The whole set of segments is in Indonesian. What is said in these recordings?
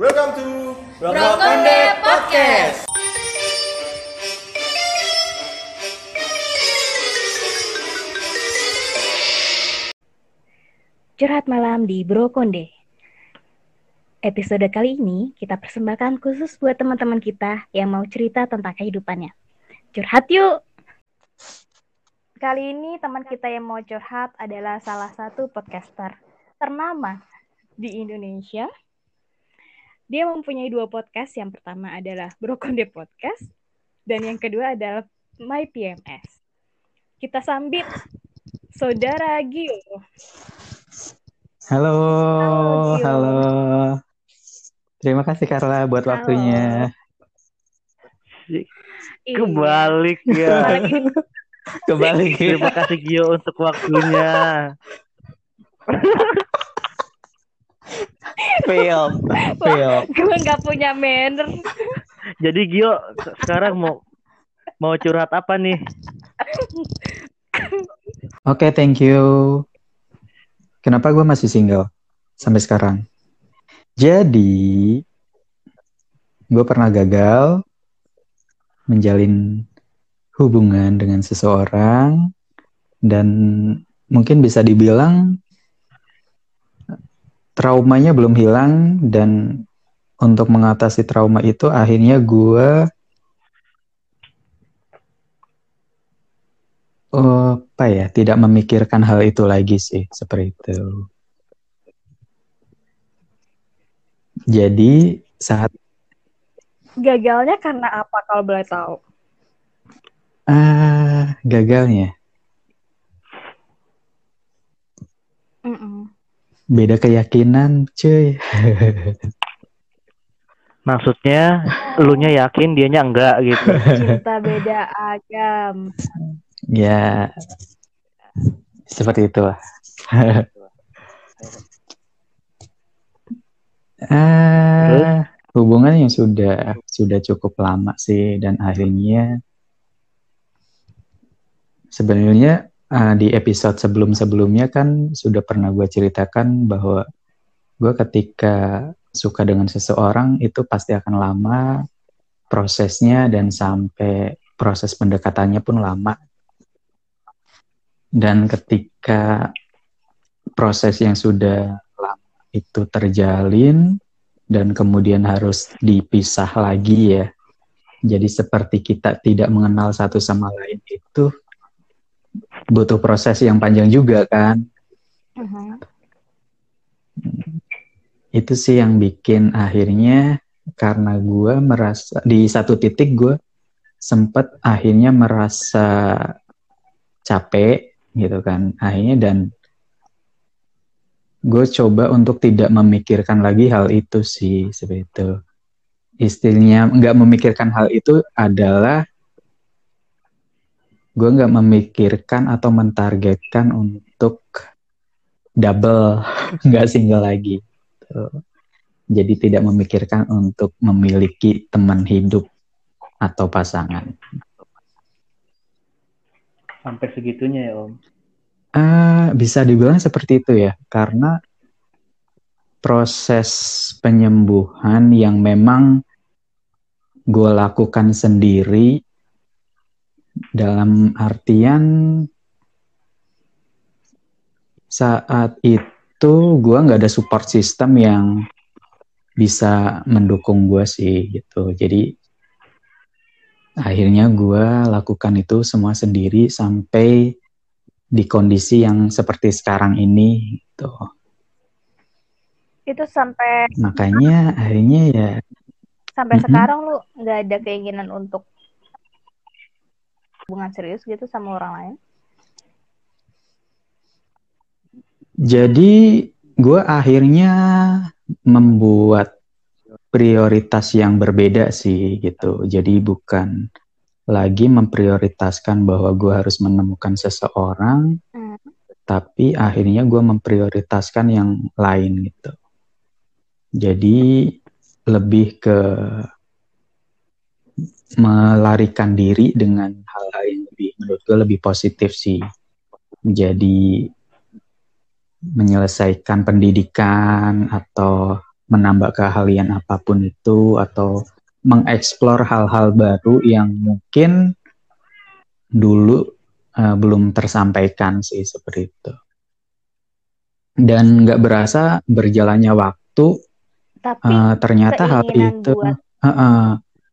Welcome to Brokonde Podcast. Curhat malam di Brokonde. Episode kali ini kita persembahkan khusus buat teman-teman kita yang mau cerita tentang kehidupannya. Curhat yuk! Kali ini teman kita yang mau curhat adalah salah satu podcaster ternama di Indonesia. Dia mempunyai dua podcast. Yang pertama adalah Brokonde Podcast dan yang kedua adalah My PMS. Kita sambit Saudara Gio. Halo, Halo, Gio. halo. Terima kasih Carla buat Halo. waktunya. Iya. Kebalik ya. Kembali. Terima kasih Gio untuk waktunya. fail, fail. gue nggak punya manner. Jadi Gio se- sekarang mau mau curhat apa nih? Oke, thank you. Kenapa gue masih single sampai sekarang? Jadi, gue pernah gagal menjalin hubungan dengan seseorang dan mungkin bisa dibilang traumanya belum hilang dan untuk mengatasi trauma itu akhirnya gue eh, apa ya tidak memikirkan hal itu lagi sih seperti itu. Jadi saat Gagalnya karena apa kalau boleh tahu? ah gagalnya Mm-mm. Beda keyakinan, cuy. Maksudnya elunya yakin dianya enggak gitu. Cinta beda agam. ya seperti itu lah. ah, hubungan yang sudah sudah cukup lama sih dan akhirnya sebenarnya ah, di episode sebelum-sebelumnya kan sudah pernah gue ceritakan bahwa gue ketika suka dengan seseorang itu pasti akan lama prosesnya dan sampai proses pendekatannya pun lama dan ketika proses yang sudah lama itu terjalin dan kemudian harus dipisah lagi ya. Jadi seperti kita tidak mengenal satu sama lain itu butuh proses yang panjang juga kan. Mhm. Itu sih yang bikin akhirnya karena gue merasa di satu titik gue sempat akhirnya merasa capek gitu kan akhirnya dan gue coba untuk tidak memikirkan lagi hal itu sih seperti itu istilahnya nggak memikirkan hal itu adalah gue nggak memikirkan atau mentargetkan untuk double nggak single lagi Tuh. jadi tidak memikirkan untuk memiliki teman hidup atau pasangan Sampai segitunya ya Om. Eh, bisa dibilang seperti itu ya, karena proses penyembuhan yang memang gue lakukan sendiri dalam artian saat itu gue nggak ada support system yang bisa mendukung gue sih gitu. Jadi akhirnya gue lakukan itu semua sendiri sampai di kondisi yang seperti sekarang ini gitu. Itu sampai Makanya akhirnya ya sampai Mhm. sekarang lu nggak ada keinginan untuk hubungan serius gitu sama orang lain? jadi gue akhirnya membuat prioritas yang berbeda sih gitu. Jadi bukan lagi memprioritaskan bahwa gue harus menemukan seseorang, Hmm. tapi akhirnya gue memprioritaskan yang lain gitu. Jadi lebih ke melarikan diri dengan hal-hal yang lebih menurut gue lebih positif sih. Jadi menyelesaikan pendidikan atau menambah keahlian apa pun itu atau mengeksplor hal-hal baru yang mungkin dulu uh, belum tersampaikan sih seperti itu. Dan nggak berasa berjalannya waktu, Tapi uh, ternyata hal itu buat uh, uh,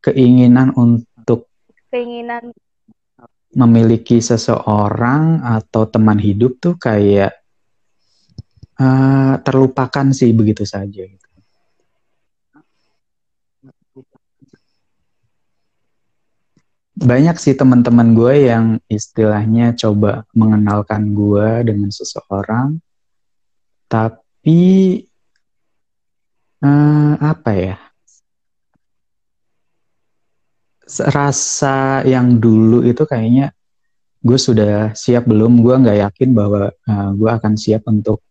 keinginan untuk keinginan memiliki seseorang atau teman hidup tuh kayak uh, terlupakan sih begitu saja. Gitu. banyak sih teman-teman gue yang istilahnya coba mengenalkan gue dengan seseorang, tapi uh, apa ya? Rasa yang dulu itu kayaknya gue sudah siap belum? Gue nggak yakin bahwa uh, gue akan siap untuk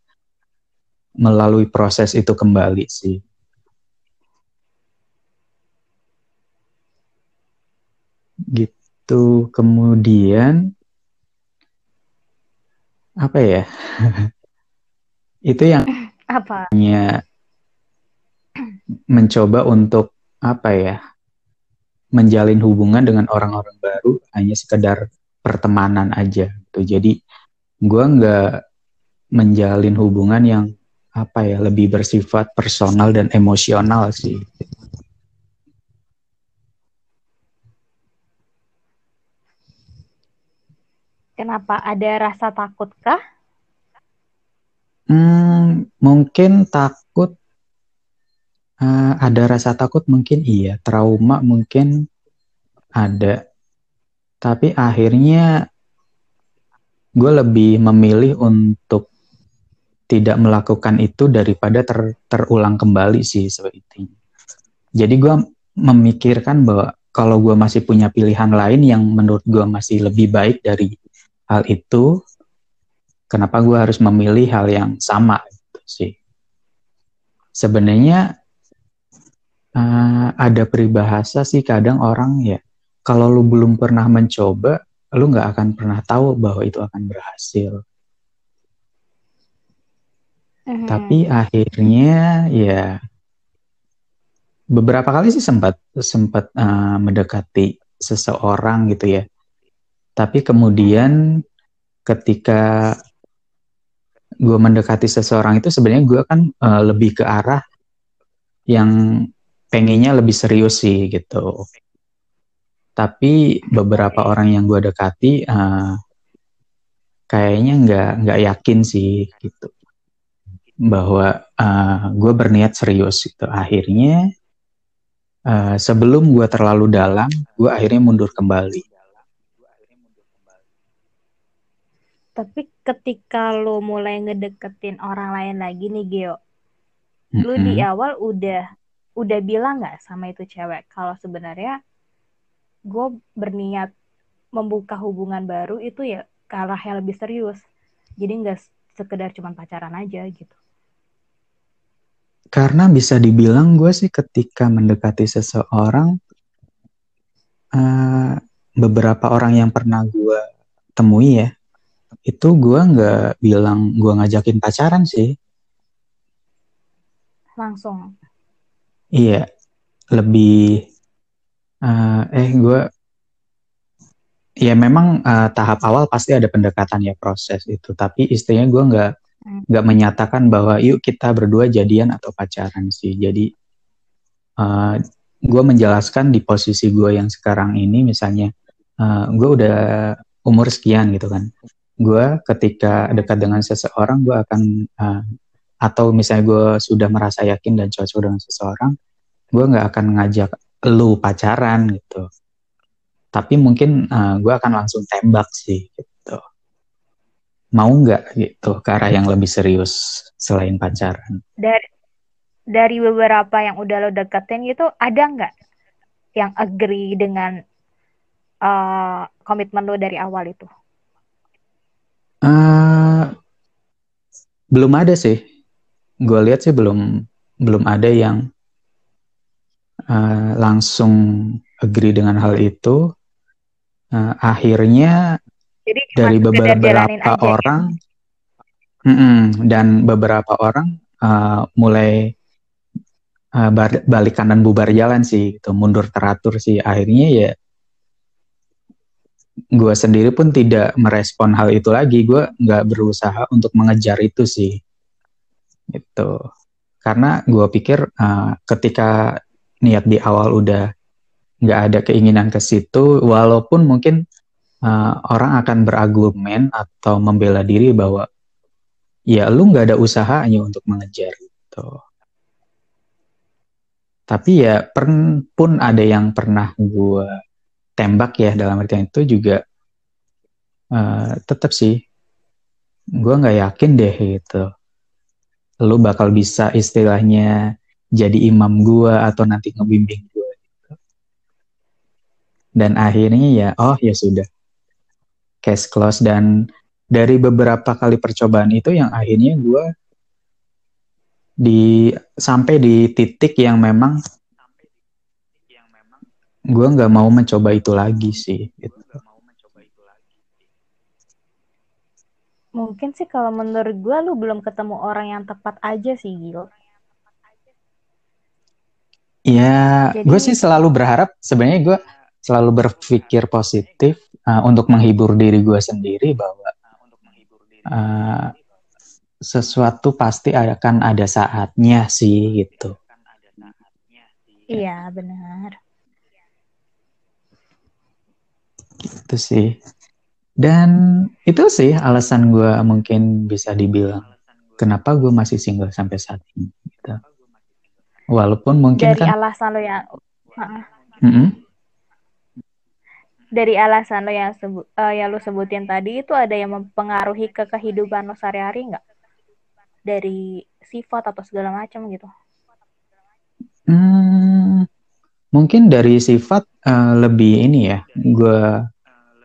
melalui proses itu kembali sih. gitu kemudian apa ya itu yang apa mencoba untuk apa ya menjalin hubungan dengan orang-orang baru hanya sekedar pertemanan aja gitu jadi gue nggak menjalin hubungan yang apa ya lebih bersifat personal dan emosional sih Kenapa ada rasa takut kah? Hmm, mungkin takut. Uh, ada rasa takut mungkin iya. Trauma mungkin ada. Tapi akhirnya gue lebih memilih untuk tidak melakukan itu daripada ter, terulang kembali sih seperti Jadi gue memikirkan bahwa kalau gue masih punya pilihan lain yang menurut gue masih lebih baik dari hal itu kenapa gue harus memilih hal yang sama gitu sih sebenarnya uh, ada peribahasa sih kadang orang ya kalau lu belum pernah mencoba lu nggak akan pernah tahu bahwa itu akan berhasil mm-hmm. tapi akhirnya ya beberapa kali sih sempat sempat uh, mendekati seseorang gitu ya tapi kemudian ketika gue mendekati seseorang itu sebenarnya gue kan uh, lebih ke arah yang pengennya lebih serius sih gitu. Tapi beberapa orang yang gue dekati uh, kayaknya nggak nggak yakin sih gitu bahwa uh, eh, gue berniat serius itu akhirnya uh, sebelum gue terlalu dalam gue akhirnya mundur kembali Tapi ketika lo mulai ngedeketin orang lain lagi nih Geo, mm-hmm. lo di awal udah udah bilang nggak sama itu cewek kalau sebenarnya gue berniat membuka hubungan baru itu ya ke arah yang lebih serius. Jadi nggak sekedar cuma pacaran aja gitu. Karena bisa dibilang gue sih ketika mendekati seseorang, uh, beberapa orang yang pernah gue temui ya, itu gue nggak bilang gue ngajakin pacaran sih. Langsung. Iya, lebih uh, eh gue ya memang uh, tahap awal pasti ada pendekatan ya proses itu, tapi istrinya gue nggak nggak menyatakan bahwa yuk kita berdua jadian atau pacaran sih. Jadi uh, gue menjelaskan di posisi gue yang sekarang ini, misalnya uh, gue udah umur sekian gitu kan gue ketika dekat dengan seseorang gue akan uh, atau misalnya gue sudah merasa yakin dan cocok dengan seseorang gue nggak akan ngajak lu pacaran gitu. Tapi mungkin uh, gue akan langsung tembak sih gitu. Mau nggak gitu ke arah yang lebih serius selain pacaran? Dari dari beberapa yang udah lo deketin gitu ada nggak yang agree dengan uh, komitmen lo dari awal itu? Uh, belum ada sih. Gue lihat sih belum belum ada yang uh, langsung agree dengan hal itu. Uh, akhirnya Jadi, dari beberapa orang ya? mm -mm, dan beberapa orang uh, mulai uh, balik kanan bubar jalan sih gitu mundur teratur sih akhirnya ya gue sendiri pun tidak merespon hal itu lagi gue nggak berusaha untuk mengejar itu sih itu karena gue pikir uh, ketika niat di awal udah nggak ada keinginan ke situ walaupun mungkin uh, orang akan berargumen atau membela diri bahwa ya lu nggak ada usahanya untuk mengejar itu tapi ya pun ada yang pernah gue tembak ya dalam artian itu juga uh, tetap sih. Gue nggak yakin deh gitu lu bakal bisa istilahnya jadi imam gue atau nanti ngebimbing gue gitu. dan akhirnya ya oh ya sudah case close dan dari beberapa kali percobaan itu yang akhirnya gue di sampai di titik yang memang gue nggak mau mencoba itu lagi sih gitu. Mungkin sih kalau menurut gue lu belum ketemu orang yang tepat aja sih Gil. Ya Jadi... gue sih selalu berharap sebenarnya gue selalu berpikir positif uh, untuk menghibur diri gue sendiri bahwa uh, sesuatu pasti akan ada saatnya sih gitu. Iya benar. Itu sih. Dan itu sih alasan gue mungkin bisa dibilang kenapa gue masih single sampai saat ini. Gitu. Walaupun mungkin dari kan alasan lo yang mm -hmm. dari alasan lo yang sebut uh, yang lo sebutin tadi itu ada yang mempengaruhi ke kehidupan lo sehari-hari nggak? Dari sifat atau segala macam gitu? Hmm, mungkin dari sifat uh, lebih ini ya gue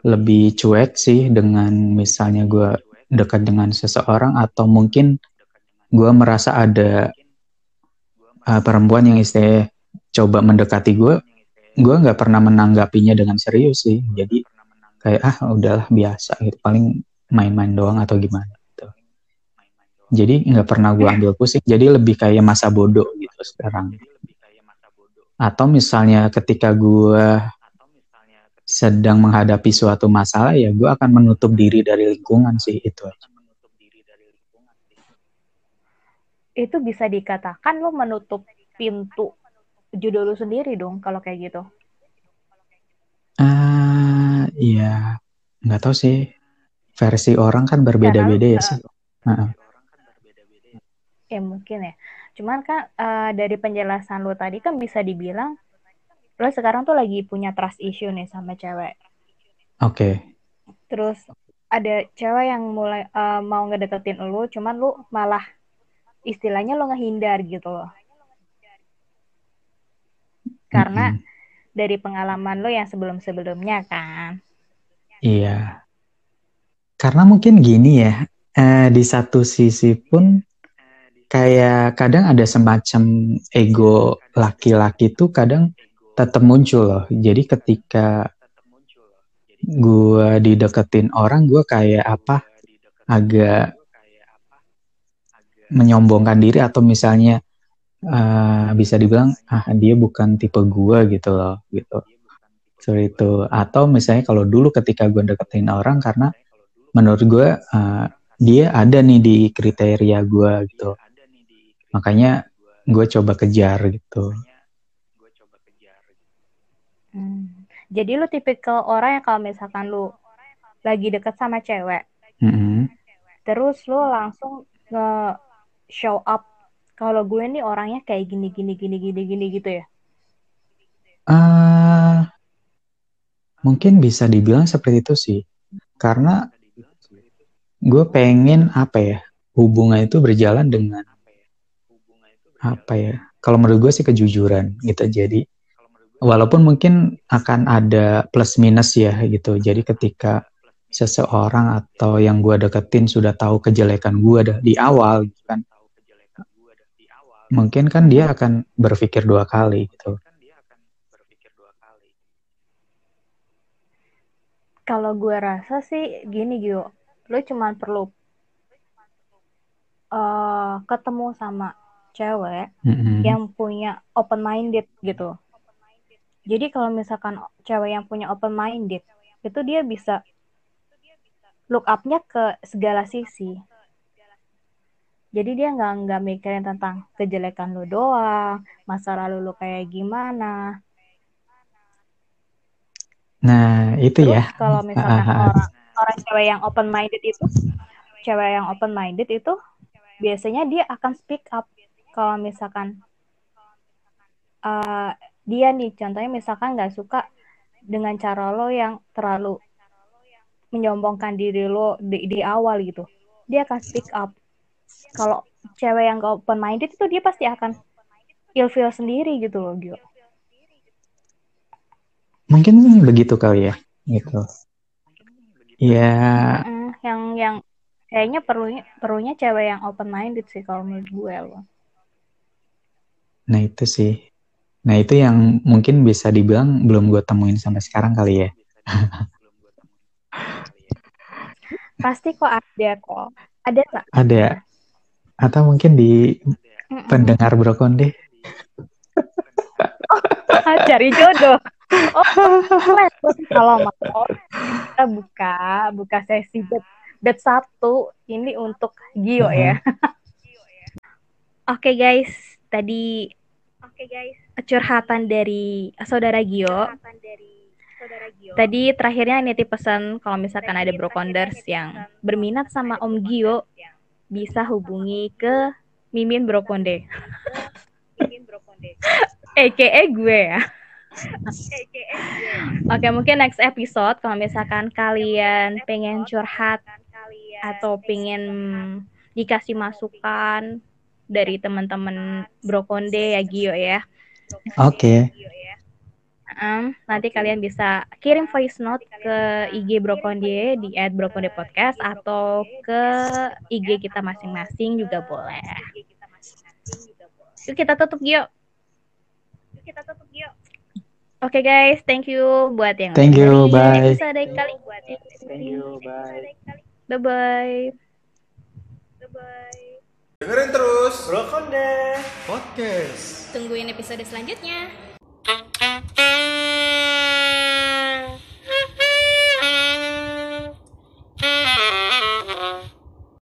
lebih cuek sih dengan misalnya gue dekat dengan seseorang atau mungkin gue merasa ada uh, perempuan yang istilah coba mendekati gue gue nggak pernah menanggapinya dengan serius sih. Jadi kayak ah udahlah biasa gitu. Paling main-main doang atau gimana gitu. Jadi nggak pernah gue ambil pusing. Jadi lebih kayak masa bodoh gitu sekarang. Atau misalnya ketika gue sedang menghadapi suatu masalah ya gue akan menutup diri dari lingkungan sih itu itu bisa dikatakan lo menutup pintu judul lo sendiri dong kalau kayak gitu. Ah uh, iya. Nggak tahu sih. Versi orang kan berbeda-beda ya, ya sih. Uh. ya mungkin ya. Cuman kan uh, dari penjelasan lo tadi kan bisa dibilang lo sekarang tuh lagi punya trust issue nih sama cewek. Oke. Okay. Terus ada cewek yang mulai uh, mau ngedeketin lo, cuman lo malah istilahnya lo ngehindar gitu loh. Karena mm -hmm. dari pengalaman lo yang sebelum-sebelumnya kan. Iya. Karena mungkin gini ya, eh, di satu sisi pun kayak kadang ada semacam ego laki-laki tuh kadang tetap muncul loh. Jadi ketika gue dideketin orang, gue kayak apa agak menyombongkan diri atau misalnya uh, bisa dibilang ah dia bukan tipe gue gitu loh gitu. Seperti itu. Atau misalnya kalau dulu ketika gue deketin orang karena menurut gue uh, dia ada nih di kriteria gue gitu makanya gue coba kejar gitu hmm. Jadi lu tipikal orang yang kalau misalkan lu lagi deket sama cewek mm-hmm. terus lu langsung nge show up. Kalau gue nih orangnya kayak gini gini gini gini gini gitu ya. Uh, mungkin bisa dibilang seperti itu sih. Karena gue pengen apa ya hubungan itu berjalan dengan apa ya kalau menurut gue sih kejujuran gitu. Jadi walaupun mungkin akan ada plus minus ya gitu jadi ketika seseorang atau yang gue deketin sudah tahu kejelekan gue di awal gitu kan mungkin kan dia akan berpikir dua kali gitu kalau gue rasa sih gini Gio lo cuma perlu uh, ketemu sama cewek Mm-mm. yang punya open minded gitu. Jadi kalau misalkan cewek yang punya open minded itu dia bisa look up-nya ke segala sisi. Jadi dia nggak nggak mikirin tentang kejelekan lu doang, masa lalu lu kayak gimana. Nah, itu Terus ya. kalau misalkan ah. orang orang cewek yang open minded itu, cewek yang open minded itu biasanya dia akan speak up kalau misalkan eh, dia nih contohnya misalkan nggak suka dengan cara lo yang terlalu menyombongkan diri lo di, di awal gitu dia akan speak up kalau cewek yang gak open minded itu dia pasti akan ilfeel sendiri gitu loh Gio Mungkin begitu kali ya, gitu. Ya, yang yang kayaknya perlunya perlunya cewek yang open minded sih kalau menurut gue loh nah itu sih. Nah itu yang mungkin bisa dibilang belum gue temuin sampai sekarang kali ya. pasti kok ada kok ada tak Ada. Atau mungkin di Mm-mm. pendengar Brokonde. cari jodoh oh kalau mau kita buka buka sesi bet bet satu ini untuk Gio ya oke guys tadi oke guys curhatan dari saudara Gio. Tadi terakhirnya nitip pesan kalau misalkan ada brokonders yang berminat sama Om Gio bisa hubungi ke Mimin Brokonde. EKE gue ya. Oke, mungkin next episode kalau misalkan kalian pengen curhat atau pengen dikasih masukan dari teman-teman Brokonde ya Gio ya. Oke. Em, nanti kalian bisa kirim voice note ke IG Brokonde di @brokondepodcast atau ke IG kita masing-masing juga boleh. Yuk kita tutup Gio. Yuk kita tutup Gio. Oke guys, thank you buat yang Thank you, bye. episode kali buat Thank you, bye. Bye bye. Dengerin terus. Brokonde Podcast. Tungguin episode selanjutnya.